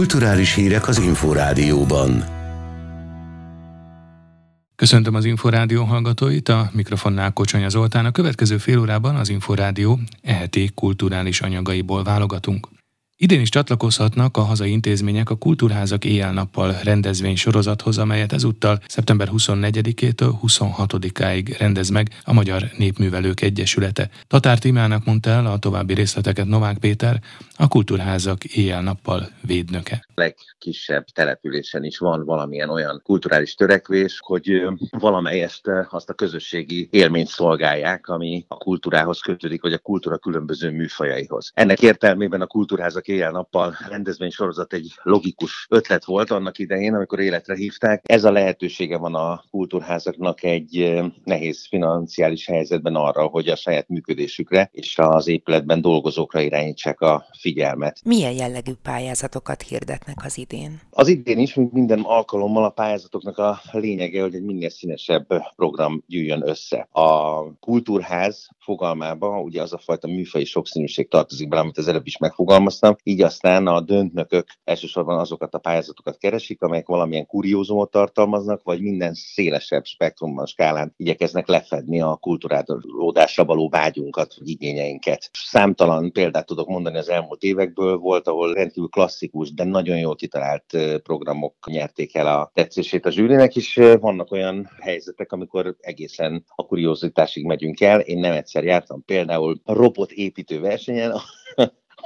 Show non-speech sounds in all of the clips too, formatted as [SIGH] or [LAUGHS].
Kulturális hírek az Inforádióban. Köszöntöm az Inforádió hallgatóit, a mikrofonnál Kocsonya Zoltán. A következő fél órában az Inforádió eheti kulturális anyagaiból válogatunk. Idén is csatlakozhatnak a hazai intézmények a Kultúrházak éjjel-nappal rendezvény sorozathoz, amelyet ezúttal szeptember 24-től 26-áig rendez meg a Magyar Népművelők Egyesülete. Tatár Timának mondta el a további részleteket Novák Péter, a Kultúrházak éjjel-nappal védnöke. Legkisebb településen is van valamilyen olyan kulturális törekvés, hogy valamelyest azt a közösségi élményt szolgálják, ami a kultúrához kötődik, vagy a kultúra különböző műfajaihoz. Ennek értelmében a Kultúrházak éjjel-nappal rendezvény sorozat egy logikus ötlet volt annak idején, amikor életre hívták. Ez a lehetősége van a kultúrházaknak egy nehéz financiális helyzetben arra, hogy a saját működésükre és az épületben dolgozókra irányítsák a figyelmet. Milyen jellegű pályázatokat hirdetnek az idén? Az idén is, mint minden alkalommal a pályázatoknak a lényege, hogy egy minél színesebb program gyűjjön össze. A kultúrház fogalmába ugye az a fajta műfai sokszínűség tartozik bele, amit az előbb is megfogalmaztam, így aztán a döntnökök elsősorban azokat a pályázatokat keresik, amelyek valamilyen kuriózumot tartalmaznak, vagy minden szélesebb spektrumban, skálán igyekeznek lefedni a kulturálódásra való vágyunkat, vagy igényeinket. Számtalan példát tudok mondani az elmúlt évekből, volt, ahol rendkívül klasszikus, de nagyon jól kitalált programok nyerték el a tetszését a zsűrinek, és vannak olyan helyzetek, amikor egészen a kuriózitásig megyünk el. Én nem egyszer jártam például a robotépítő versenyen,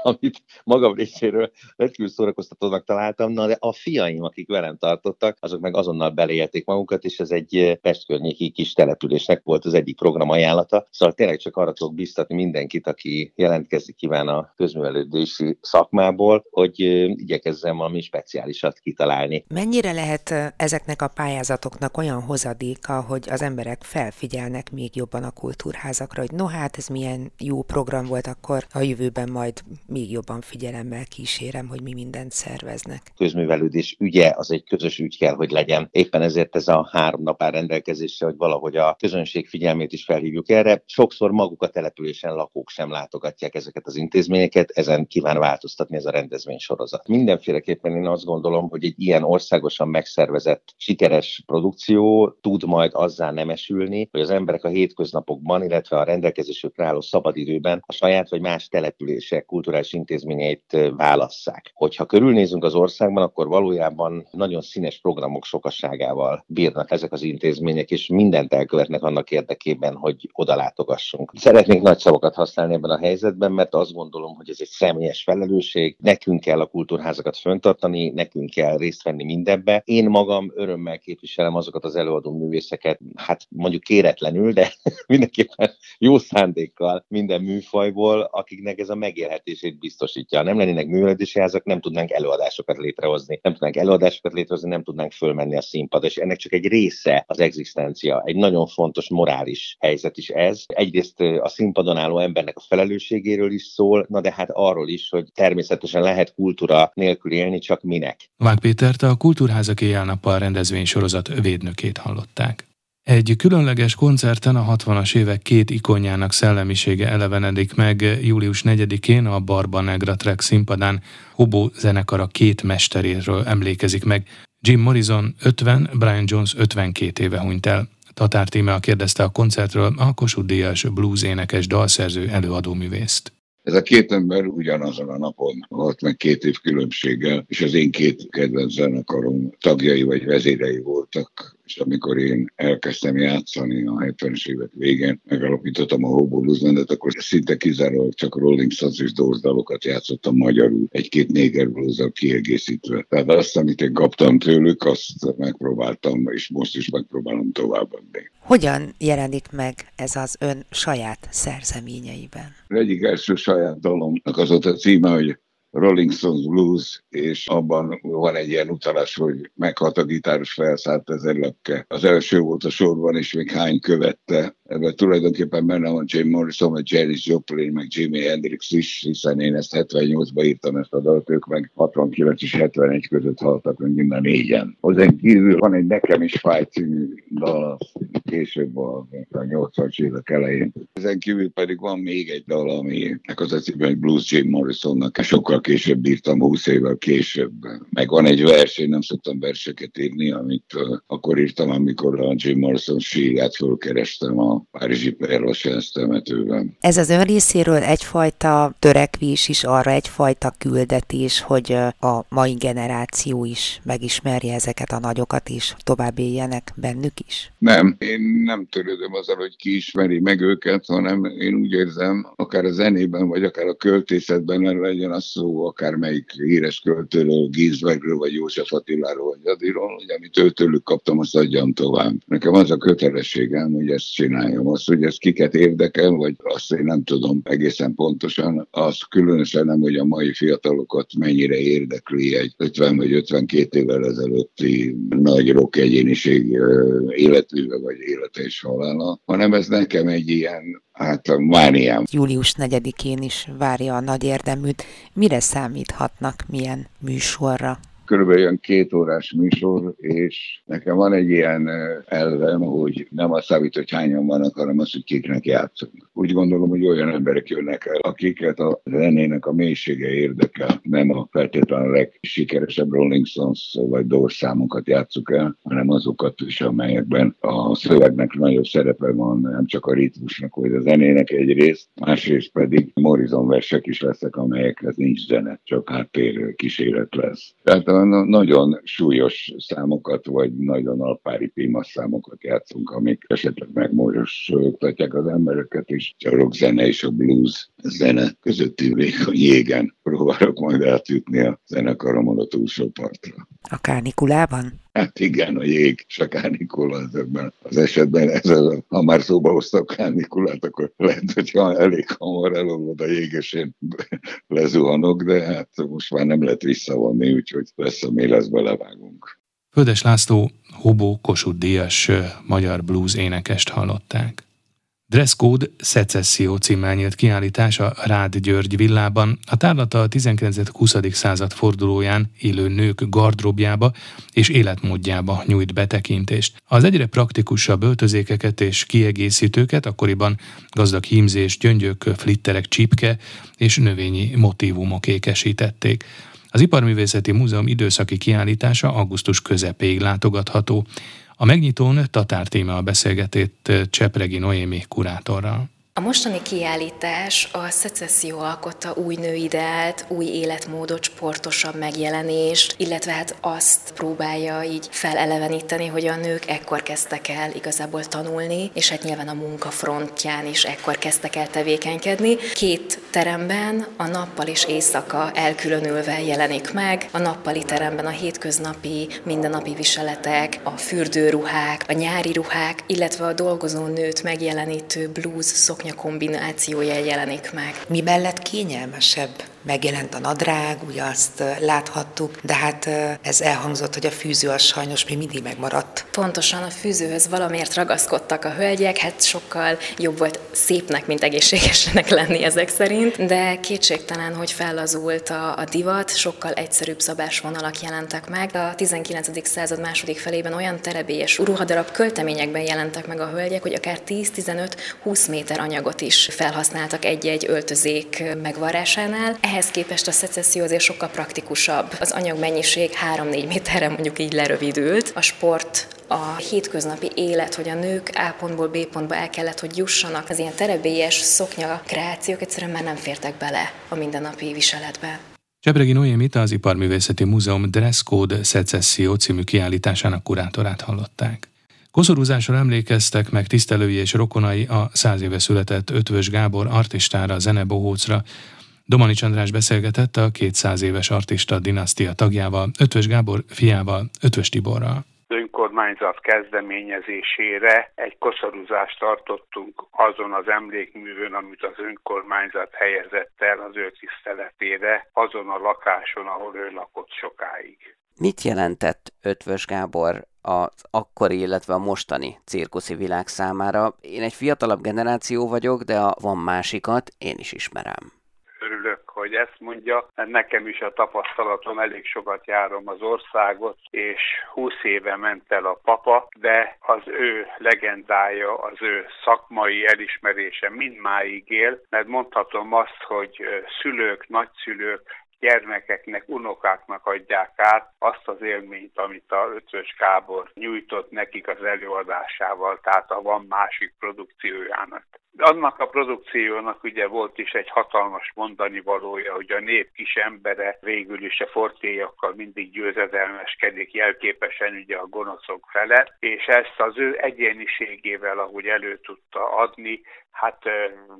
amit magam részéről rendkívül szórakoztatónak találtam, na de a fiaim, akik velem tartottak, azok meg azonnal beleélték magukat, és ez egy eh, Pest környéki kis településnek volt az egyik program ajánlata. Szóval tényleg csak arra tudok biztatni mindenkit, aki jelentkezni kíván a közművelődési szakmából, hogy eh, igyekezzem valami speciálisat kitalálni. Mennyire lehet eh, ezeknek a pályázatoknak olyan hozadéka, hogy az emberek felfigyelnek még jobban a kultúrházakra, hogy no hát ez milyen jó program volt, akkor a jövőben majd még jobban figyelemmel kísérem, hogy mi mindent szerveznek. Közművelődés ügye az egy közös ügy kell, hogy legyen. Éppen ezért ez a három nap áll rendelkezésre, hogy valahogy a közönség figyelmét is felhívjuk erre. Sokszor maguk a településen lakók sem látogatják ezeket az intézményeket, ezen kíván változtatni ez a rendezvény sorozat. Mindenféleképpen én azt gondolom, hogy egy ilyen országosan megszervezett, sikeres produkció tud majd azzá nemesülni, hogy az emberek a hétköznapokban, illetve a rendelkezésükre álló szabadidőben a saját vagy más települések kulturális kulturális intézményeit válasszák. Hogyha körülnézünk az országban, akkor valójában nagyon színes programok sokasságával bírnak ezek az intézmények, és mindent elkövetnek annak érdekében, hogy oda látogassunk. Szeretnék nagy szavakat használni ebben a helyzetben, mert azt gondolom, hogy ez egy személyes felelősség. Nekünk kell a kultúrházakat föntartani, nekünk kell részt venni mindebbe. Én magam örömmel képviselem azokat az előadó művészeket, hát mondjuk kéretlenül, de [LAUGHS] mindenképpen jó szándékkal minden műfajból, akiknek ez a megélhetés működését biztosítja. Ha nem lennének művelődési házak, nem tudnánk előadásokat létrehozni. Nem tudnánk előadásokat létrehozni, nem tudnánk fölmenni a színpad. És ennek csak egy része az egzisztencia. Egy nagyon fontos morális helyzet is ez. Egyrészt a színpadon álló embernek a felelősségéről is szól, na de hát arról is, hogy természetesen lehet kultúra nélkül élni, csak minek. Vág Pétert a Kultúrházak éjjel-nappal rendezvény sorozat védnökét hallották. Egy különleges koncerten a 60-as évek két ikonjának szellemisége elevenedik meg július 4-én a Barba Negra Trek színpadán. Hobo zenekara két mesteréről emlékezik meg. Jim Morrison 50, Brian Jones 52 éve hunyt el. Tatár Tímea kérdezte a koncertről a Kossuth Díjas blues énekes dalszerző előadóművészt. Ez a két ember ugyanazon a napon volt meg két év különbséggel, és az én két kedvenc zenekarom tagjai vagy vezérei voltak és amikor én elkezdtem játszani a 70-es évek végén, megalapítottam a Hobo Blues Bandet, akkor szinte kizárólag csak Rolling Stones és Doors dalokat játszottam magyarul, egy-két néger blues kiegészítve. Tehát azt, amit én kaptam tőlük, azt megpróbáltam, és most is megpróbálom továbbadni. Hogyan jelenik meg ez az ön saját szerzeményeiben? Az egyik első saját dalomnak az ott a címe, hogy Rolling Stones Blues, és abban van egy ilyen utalás, hogy meghalt a gitáros felszállt az lepke. Az első volt a sorban, és még hány követte. Ebben tulajdonképpen benne van Jim Morrison, vagy Janis Joplin, meg Jimi Hendrix is, hiszen én ezt 78-ban írtam ezt a dalt, ők meg 69 és 71 között haltak meg mind a négyen. Ezen kívül van egy Nekem is fáj című dal, később a, a 80-as évek elején. Ezen kívül pedig van még egy dal, aminek az a címe, Blues Jim Morrisonnak, sokkal később írtam, 20 évvel később. Meg van egy vers, én nem szoktam verseket írni, amit uh, akkor írtam, amikor a Jim Morrison sírját fölkerestem a Párizsi Perlosens temetőben. Ez az ön részéről egyfajta törekvés is arra, egyfajta küldetés, hogy a mai generáció is megismerje ezeket a nagyokat, és tovább éljenek bennük is? Nem, én nem törődöm azzal, hogy ki ismeri meg őket, hanem én úgy érzem, akár a zenében, vagy akár a költészetben, mert legyen az szó akár melyik híres költőről, Ginsbergről, vagy József Attiláról, vagy Adiról, hogy amit őtőlük kaptam, azt adjam tovább. Nekem az a kötelességem, hogy ezt csináljam. Azt, hogy ez kiket érdekel, vagy azt én nem tudom egészen pontosan, az különösen nem, hogy a mai fiatalokat mennyire érdekli egy 50 vagy 52 évvel ezelőtti nagy rock egyéniség életműve vagy élete és halála, hanem ez nekem egy ilyen hát mániám. Július 4-én is várja a nagy érdeműt. Mire számíthatnak, milyen műsorra? Körülbelül olyan két órás műsor, és nekem van egy ilyen elvem, hogy nem azt számít, hogy hányan vannak, hanem az, hogy kiknek játszunk. Úgy gondolom, hogy olyan emberek jönnek el, akiket a zenének a mélysége érdekel, nem a feltétlenül legsikeresebb Rolling Stones vagy Doors számokat játszuk el, hanem azokat is, amelyekben a szövegnek nagyobb szerepe van, nem csak a ritmusnak, vagy a zenének egy rész, másrészt pedig Morrison versek is leszek, amelyekhez nincs zene, csak háttér kíséret lesz. Tehát nagyon súlyos számokat, vagy nagyon alpári témas számokat játszunk, amik esetleg megmorzsoltatják az embereket, és a rock zene és a blues zene közötti vékony jégen próbálok majd átjutni a zenekaromon a túlsó partra. A kánikulában? Hát igen, a jég és a kánikula ezekben az esetben. Ez az, ha már szóba hoztak kánikulát, akkor lehet, hogy elég hamar elolvad a jég, és én lezuhanok, de hát most már nem lehet visszavonni, úgyhogy lesz, ami lesz, belevágunk. Földes László Hobó Kossuth Díjas magyar blues énekest hallották. Dresscode Szecesszió címmel nyílt kiállítás a Rád György villában. A tárlata a 19.-20. század fordulóján élő nők gardróbjába és életmódjába nyújt betekintést. Az egyre praktikusabb öltözékeket és kiegészítőket akkoriban gazdag hímzés, gyöngyök, flitterek, csipke és növényi motivumok ékesítették. Az Iparművészeti Múzeum időszaki kiállítása augusztus közepéig látogatható. A megnyitón Tatár téma a beszélgetét Csepregi Noémi kurátorral. A mostani kiállítás a szecesszió alkotta új nőideált, új életmódot, sportosabb megjelenést, illetve hát azt próbálja így feleleveníteni, hogy a nők ekkor kezdtek el igazából tanulni, és hát nyilván a munkafrontján is ekkor kezdtek el tevékenykedni. Két teremben a nappal és éjszaka elkülönülve jelenik meg. A nappali teremben a hétköznapi, mindennapi viseletek, a fürdőruhák, a nyári ruhák, illetve a dolgozó nőt megjelenítő blues szok szoknya kombinációja jelenik meg. Mi mellett kényelmesebb megjelent a nadrág, ugye azt láthattuk, de hát ez elhangzott, hogy a fűző az sajnos még mindig megmaradt. Pontosan a fűzőhöz valamiért ragaszkodtak a hölgyek, hát sokkal jobb volt szépnek, mint egészségesnek lenni ezek szerint, de kétségtelen, hogy fellazult a, a divat, sokkal egyszerűbb szabásvonalak jelentek meg. A 19. század második felében olyan terebélyes ruhadarab költeményekben jelentek meg a hölgyek, hogy akár 10-15-20 méter anyagot is felhasználtak egy-egy öltözék megvarásánál. Ehhez képest a szecesszió azért sokkal praktikusabb. Az anyagmennyiség 3-4 méterre mondjuk így lerövidült. A sport a hétköznapi élet, hogy a nők A pontból B pontba el kellett, hogy jussanak, az ilyen terebélyes szoknya kreációk egyszerűen már nem fértek bele a mindennapi viseletbe. Csebregi Noémit az Iparművészeti Múzeum Dress Code Szecesszió című kiállításának kurátorát hallották. Koszorúzásra emlékeztek meg tisztelői és rokonai a száz éve született Ötvös Gábor artistára, zenebohócra, Domanics András beszélgetett a 200 éves artista dinasztia tagjával, Ötvös Gábor fiával, Ötvös Tiborral önkormányzat kezdeményezésére egy koszorúzást tartottunk azon az emlékművön, amit az önkormányzat helyezett el az ő tiszteletére, azon a lakáson, ahol ő lakott sokáig. Mit jelentett Ötvös Gábor az akkori, illetve a mostani cirkuszi világ számára? Én egy fiatalabb generáció vagyok, de a van másikat én is ismerem hogy ezt mondja, mert nekem is a tapasztalatom, elég sokat járom az országot, és 20 éve ment el a papa, de az ő legendája, az ő szakmai elismerése mindmáig él, mert mondhatom azt, hogy szülők, nagyszülők gyermekeknek, unokáknak adják át azt az élményt, amit a Ötvös Kábor nyújtott nekik az előadásával, tehát a van másik produkciójának. Annak a produkciónak ugye volt is egy hatalmas mondani valója, hogy a nép kis embere végül is a fortéjakkal mindig győzedelmeskedik, jelképesen ugye a gonoszok fele, és ezt az ő egyéniségével, ahogy elő tudta adni, hát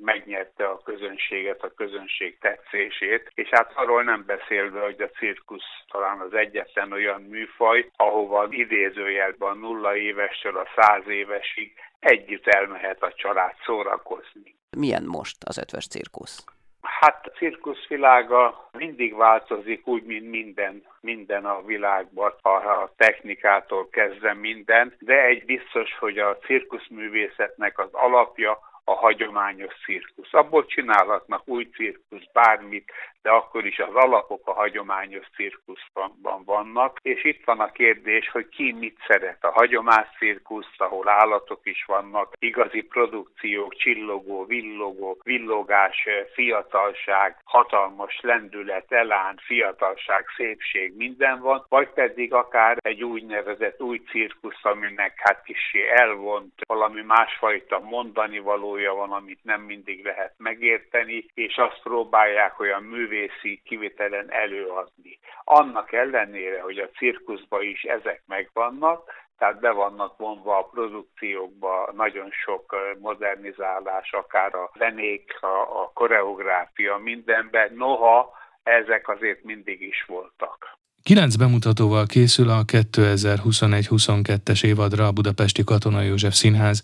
megnyerte a közönséget, a közönség tetszését, és hát arról nem beszélve, hogy a cirkusz talán az egyetlen olyan műfaj, ahova idézőjelben nulla évestől a száz évesig együtt elmehet a család szórakozni. Milyen most az ötves cirkusz? Hát a cirkuszvilága mindig változik, úgy, mint minden, minden a világban, a technikától kezdve minden, de egy biztos, hogy a cirkuszművészetnek az alapja a hagyományos cirkusz. Abból csinálhatnak új cirkusz, bármit, de akkor is az alapok a hagyományos cirkuszban vannak, és itt van a kérdés, hogy ki mit szeret. A hagyományos cirkusz, ahol állatok is vannak, igazi produkciók, csillogó, villogó, villogás, fiatalság, hatalmas lendület, elán, fiatalság, szépség, minden van, vagy pedig akár egy úgynevezett új cirkusz, aminek hát kicsi elvont, valami másfajta mondani valója van, amit nem mindig lehet megérteni, és azt próbálják olyan művé művészi kivitelen előadni. Annak ellenére, hogy a cirkuszban is ezek megvannak, tehát be vannak vonva a produkciókba nagyon sok modernizálás, akár a zenék, a, a koreográfia, mindenben, noha ezek azért mindig is voltak. Kilenc bemutatóval készül a 2021-22-es évadra a Budapesti Katona József Színház.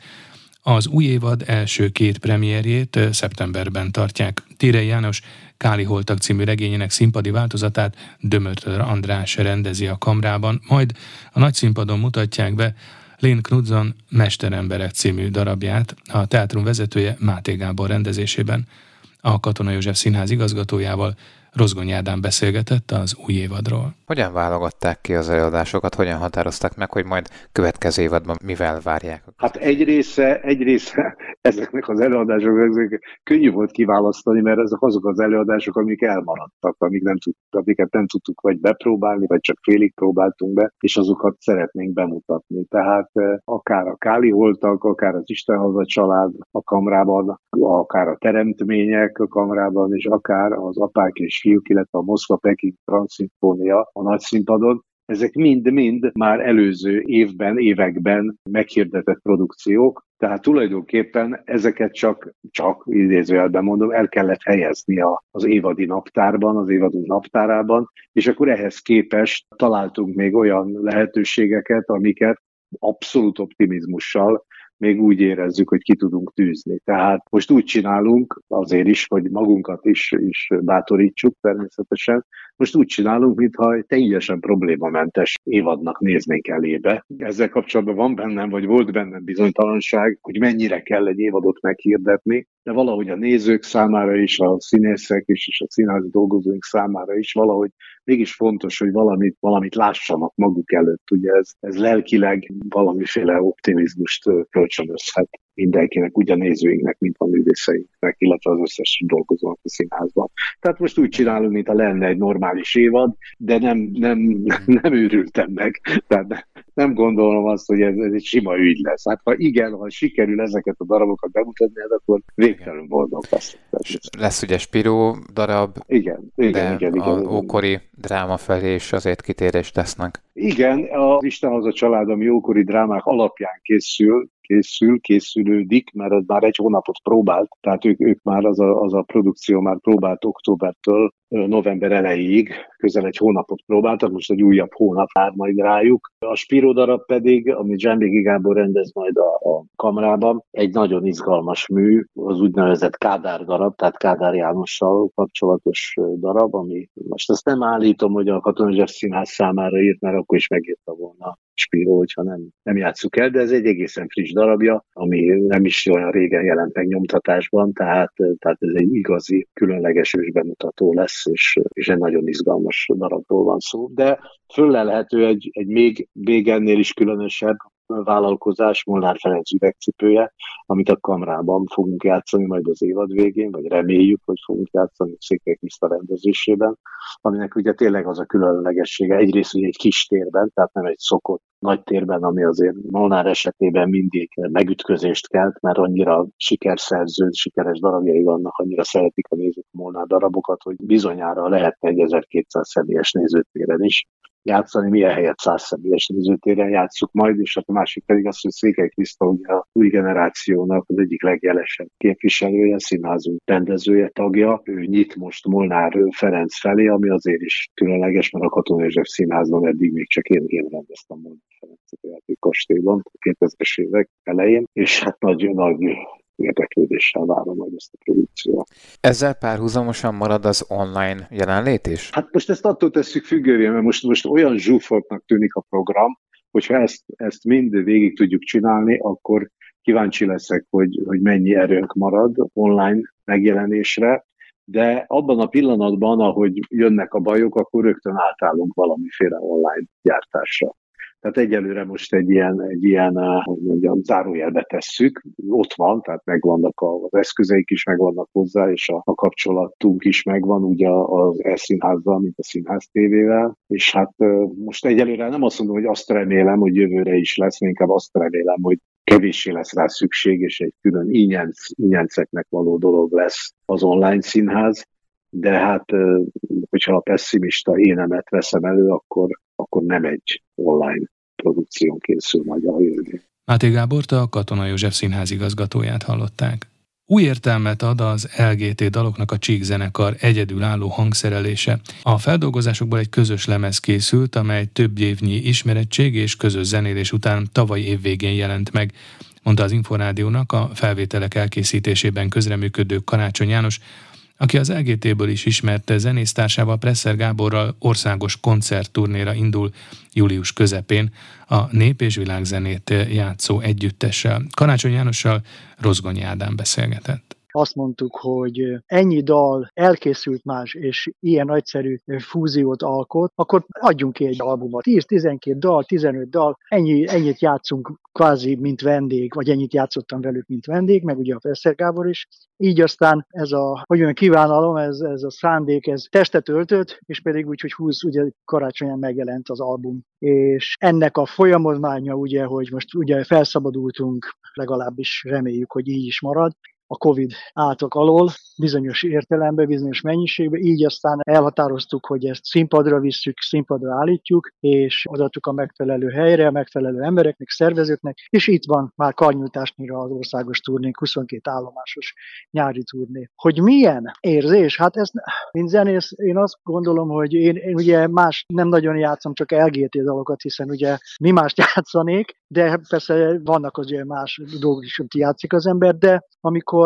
Az új évad első két premierjét szeptemberben tartják. Tírei János Káli Holtak című regényének színpadi változatát Dömötör András rendezi a kamrában, majd a nagy színpadon mutatják be Lén Knudson Mesteremberek című darabját, a teátrum vezetője Máté Gábor rendezésében. A Katona József Színház igazgatójával Rozgony Ádám beszélgetett az új évadról. Hogyan válogatták ki az előadásokat, hogyan határozták meg, hogy majd következő évadban mivel várják? Hát egy része, egy része ezeknek az előadásoknak ezek könnyű volt kiválasztani, mert ezek azok az előadások, amik elmaradtak, amik nem tudtuk, amiket nem tudtuk vagy bepróbálni, vagy csak félig próbáltunk be, és azokat szeretnénk bemutatni. Tehát eh, akár a Káli voltak, akár az Istenhaza család a kamrában, akár a teremtmények a kamrában, és akár az apák és fiúk, illetve a Moszkva-Peking Transzimfónia a nagy színpadon, ezek mind-mind már előző évben, években meghirdetett produkciók, tehát tulajdonképpen ezeket csak, csak idézőjelben mondom, el kellett helyezni az évadi naptárban, az évadunk naptárában, és akkor ehhez képest találtunk még olyan lehetőségeket, amiket abszolút optimizmussal még úgy érezzük, hogy ki tudunk tűzni. Tehát most úgy csinálunk, azért is, hogy magunkat is, is bátorítsuk természetesen, most úgy csinálunk, mintha egy teljesen problémamentes évadnak néznénk elébe. Ezzel kapcsolatban van bennem, vagy volt bennem bizonytalanság, hogy mennyire kell egy évadot meghirdetni, de valahogy a nézők számára is, a színészek is, és a színházi dolgozóink számára is valahogy mégis fontos, hogy valamit, valamit lássanak maguk előtt. Ugye ez, ez lelkileg valamiféle optimizmust kölcsönözhet mindenkinek, úgy a nézőinknek, mint a művészeinknek, illetve az összes dolgozónak a színházban. Tehát most úgy csinálunk, mint a lenne egy normális évad, de nem, nem, [LAUGHS] nem őrültem meg. Tehát nem gondolom azt, hogy ez, ez egy sima ügy lesz. Hát ha igen, ha sikerül ezeket a darabokat bemutatni, hát akkor végtelenül boldog lesz. Lesz ugye Spiró darab, igen, igen, de igen, igen, a ókori dráma felé is azért kitérést tesznek. Igen, az Istenhaza család, ami ókori drámák alapján készül, készül, készülődik, mert ez már egy hónapot próbált, tehát ők, ők már az a, az a produkció már próbált októbertől november elejéig, közel egy hónapot próbáltak, most egy újabb hónap vár majd rájuk. A Spiro darab pedig, amit Zsámbéki Gábor rendez majd a, a kamrában, egy nagyon izgalmas mű, az úgynevezett Kádár darab, tehát Kádár Jánossal kapcsolatos darab, ami most ezt nem állítom, hogy a Katonai Színház számára írt, mert akkor is megírta volna Spiro, hogyha nem, nem játsszuk el, de ez egy egészen friss darabja, ami nem is olyan régen jelent meg nyomtatásban, tehát, tehát ez egy igazi, különleges ősbemutató lesz, és, és egy nagyon izgalmas darabról van szó. De föllelhető egy, egy még, még ennél is különösebb vállalkozás, Molnár Ferenc üvegcipője, amit a kamrában fogunk játszani majd az évad végén, vagy reméljük, hogy fogunk játszani Székely Kriszta rendezésében, aminek ugye tényleg az a különlegessége, egyrészt ugye egy kis térben, tehát nem egy szokott nagy térben, ami azért Molnár esetében mindig megütközést kelt, mert annyira sikerszerző, sikeres darabjai vannak, annyira szeretik a nézők a Molnár darabokat, hogy bizonyára lehetne egy 1200 személyes nézőtéren is játszani, milyen helyet száz személyes nézőtéren játsszuk majd, és hát a másik pedig az, hogy Székely Kriszta ugye a új generációnak az egyik legjelesebb képviselője, színházunk rendezője, tagja. Ő nyit most Molnár Ferenc felé, ami azért is különleges, mert a Katona József Színházban eddig még csak én, én rendeztem Molnár Ferenc a játékkastélyban 2000-es évek elején, és hát nagy, nagy érdeklődéssel várom majd ezt a produkciót. Ezzel párhuzamosan marad az online jelenlét is? Hát most ezt attól tesszük függővé, mert most, most olyan zsúfoltnak tűnik a program, hogyha ezt, ezt mind végig tudjuk csinálni, akkor kíváncsi leszek, hogy, hogy mennyi erőnk marad online megjelenésre, de abban a pillanatban, ahogy jönnek a bajok, akkor rögtön átállunk valamiféle online gyártásra. Tehát egyelőre most egy ilyen, egy ilyen eh, hogy mondjam, zárójelbe tesszük, ott van, tehát megvannak az eszközeik is, megvannak hozzá, és a, a kapcsolatunk is megvan, ugye az e-színházzal, mint a színház tévével, és hát eh, most egyelőre nem azt mondom, hogy azt remélem, hogy jövőre is lesz, inkább azt remélem, hogy kevéssé lesz rá szükség, és egy külön ínyenc, ínyenceknek való dolog lesz az online színház, de hát, eh, hogyha a pessimista énemet veszem elő, akkor akkor nem egy online produkción készül majd a jövőben. Máté Gábort a Katona József Színház igazgatóját hallották. Új értelmet ad az LGT daloknak a Csík zenekar egyedülálló hangszerelése. A feldolgozásokból egy közös lemez készült, amely több évnyi ismerettség és közös zenélés után tavaly év végén jelent meg, mondta az Inforádiónak a felvételek elkészítésében közreműködő Karácsony János, aki az LGT-ből is ismerte zenésztársával Presser Gáborral országos koncertturnéra indul július közepén a nép- és világzenét játszó együttessel. Karácsony Jánossal Rozgonyi Ádám beszélgetett azt mondtuk, hogy ennyi dal elkészült más, és ilyen nagyszerű fúziót alkot, akkor adjunk ki egy albumot. 10-12 dal, 15 dal, ennyi, ennyit játszunk kvázi, mint vendég, vagy ennyit játszottam velük, mint vendég, meg ugye a Feszer Gábor is. Így aztán ez a, hogy olyan kívánalom, ez, ez a szándék, ez testet öltött, és pedig úgy, hogy 20, ugye karácsonyan megjelent az album. És ennek a folyamodmánya ugye, hogy most ugye felszabadultunk, legalábbis reméljük, hogy így is marad, a COVID átok alól, bizonyos értelemben, bizonyos mennyiségben, így aztán elhatároztuk, hogy ezt színpadra visszük, színpadra állítjuk, és adattuk a megfelelő helyre, a megfelelő embereknek, szervezőknek, és itt van már karnyújtásnyira az országos turnénk, 22 állomásos nyári turné. Hogy milyen érzés? Hát ez, mint zenész, én azt gondolom, hogy én, én ugye más nem nagyon játszom, csak LGT dalokat, hiszen ugye mi mást [LAUGHS] játszanék, de persze vannak az ugye más dolgok is, amit játszik az ember, de amikor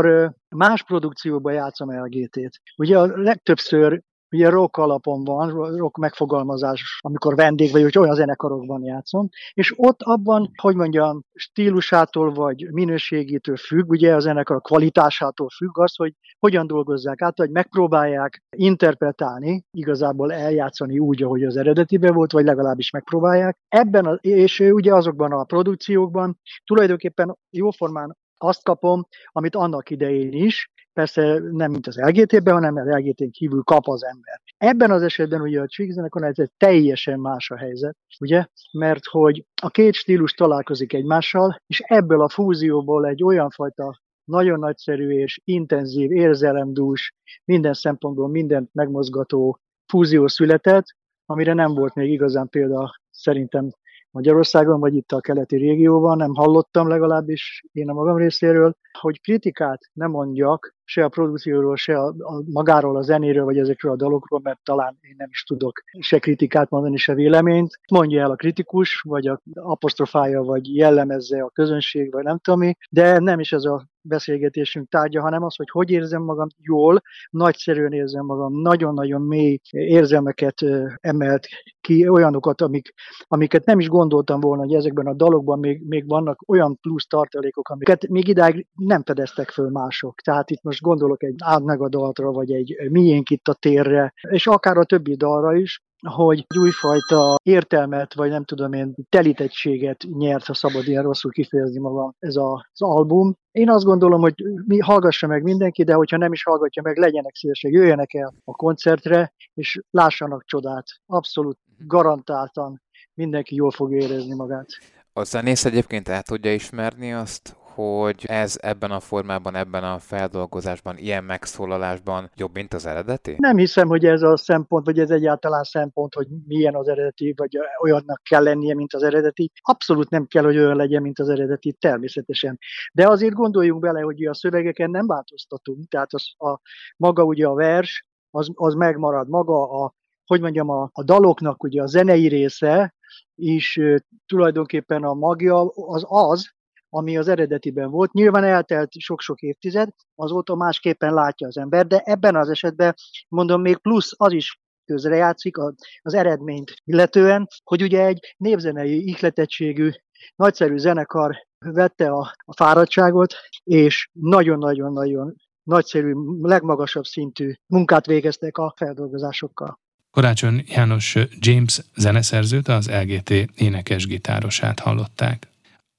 más produkcióban játszom LGT-t, ugye a legtöbbször ugye rock alapon van, rock megfogalmazás, amikor vendég vagy, hogy olyan zenekarokban játszom, és ott abban, hogy mondjam, stílusától vagy minőségétől függ, ugye a zenekar kvalitásától függ az, hogy hogyan dolgozzák át, vagy megpróbálják interpretálni, igazából eljátszani úgy, ahogy az eredetiben volt, vagy legalábbis megpróbálják. Ebben, a, és ugye azokban a produkciókban tulajdonképpen jóformán azt kapom, amit annak idején is, persze nem mint az LGT-ben, hanem az LGT-n kívül kap az ember. Ebben az esetben ugye a Csíkzenekon ez egy teljesen más a helyzet, ugye, mert hogy a két stílus találkozik egymással, és ebből a fúzióból egy olyan fajta nagyon nagyszerű és intenzív, érzelemdús, minden szempontból mindent megmozgató fúzió született, amire nem volt még igazán példa szerintem Magyarországon, vagy itt a keleti régióban, nem hallottam legalábbis én a magam részéről, hogy kritikát nem mondjak se a produkcióról, se a, a magáról, a zenéről, vagy ezekről a dalokról, mert talán én nem is tudok se kritikát mondani, se véleményt. Mondja el a kritikus, vagy a apostrofája, vagy jellemezze a közönség, vagy nem tudom mi, de nem is ez a beszélgetésünk tárgya, hanem az, hogy hogy érzem magam jól, nagyszerűen érzem magam, nagyon-nagyon mély érzelmeket emelt ki, olyanokat, amik, amiket nem is gondoltam volna, hogy ezekben a dalokban még, még vannak olyan plusz tartalékok, amiket még idáig nem fedeztek föl mások. Tehát itt most gondolok egy Áld meg a dalra, vagy egy Miénk itt a térre, és akár a többi dalra is, hogy egy újfajta értelmet, vagy nem tudom én, telítettséget nyert, ha szabad ilyen rosszul kifejezni magam ez a, az album. Én azt gondolom, hogy mi hallgassa meg mindenki, de hogyha nem is hallgatja meg, legyenek szívesek, jöjjenek el a koncertre, és lássanak csodát. Abszolút garantáltan mindenki jól fogja érezni magát. A zenész egyébként el tudja ismerni azt, hogy ez ebben a formában, ebben a feldolgozásban, ilyen megszólalásban jobb, mint az eredeti? Nem hiszem, hogy ez a szempont, vagy ez egyáltalán szempont, hogy milyen az eredeti, vagy olyannak kell lennie, mint az eredeti. Abszolút nem kell, hogy olyan legyen, mint az eredeti, természetesen. De azért gondoljunk bele, hogy a szövegeken nem változtatunk, tehát az, a, maga ugye a vers, az, az megmarad, maga a, hogy mondjam, a, a daloknak ugye a zenei része, is tulajdonképpen a magja az az, ami az eredetiben volt. Nyilván eltelt sok-sok évtized, azóta másképpen látja az ember, de ebben az esetben mondom még plusz az is közrejátszik az eredményt illetően, hogy ugye egy népzenei ihletettségű, nagyszerű zenekar vette a, a fáradtságot, és nagyon-nagyon-nagyon nagyszerű, legmagasabb szintű munkát végeztek a feldolgozásokkal. Karácsony János James zeneszerzőt, az LGT énekes-gitárosát hallották.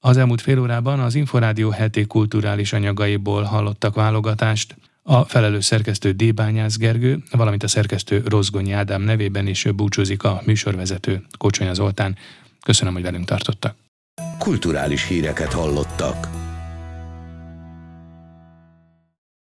Az elmúlt fél órában az Inforádió heti kulturális anyagaiból hallottak válogatást. A felelős szerkesztő D. Bányász Gergő, valamint a szerkesztő Rozgonyi Ádám nevében is búcsúzik a műsorvezető Kocsonya Zoltán. Köszönöm, hogy velünk tartottak. Kulturális híreket hallottak.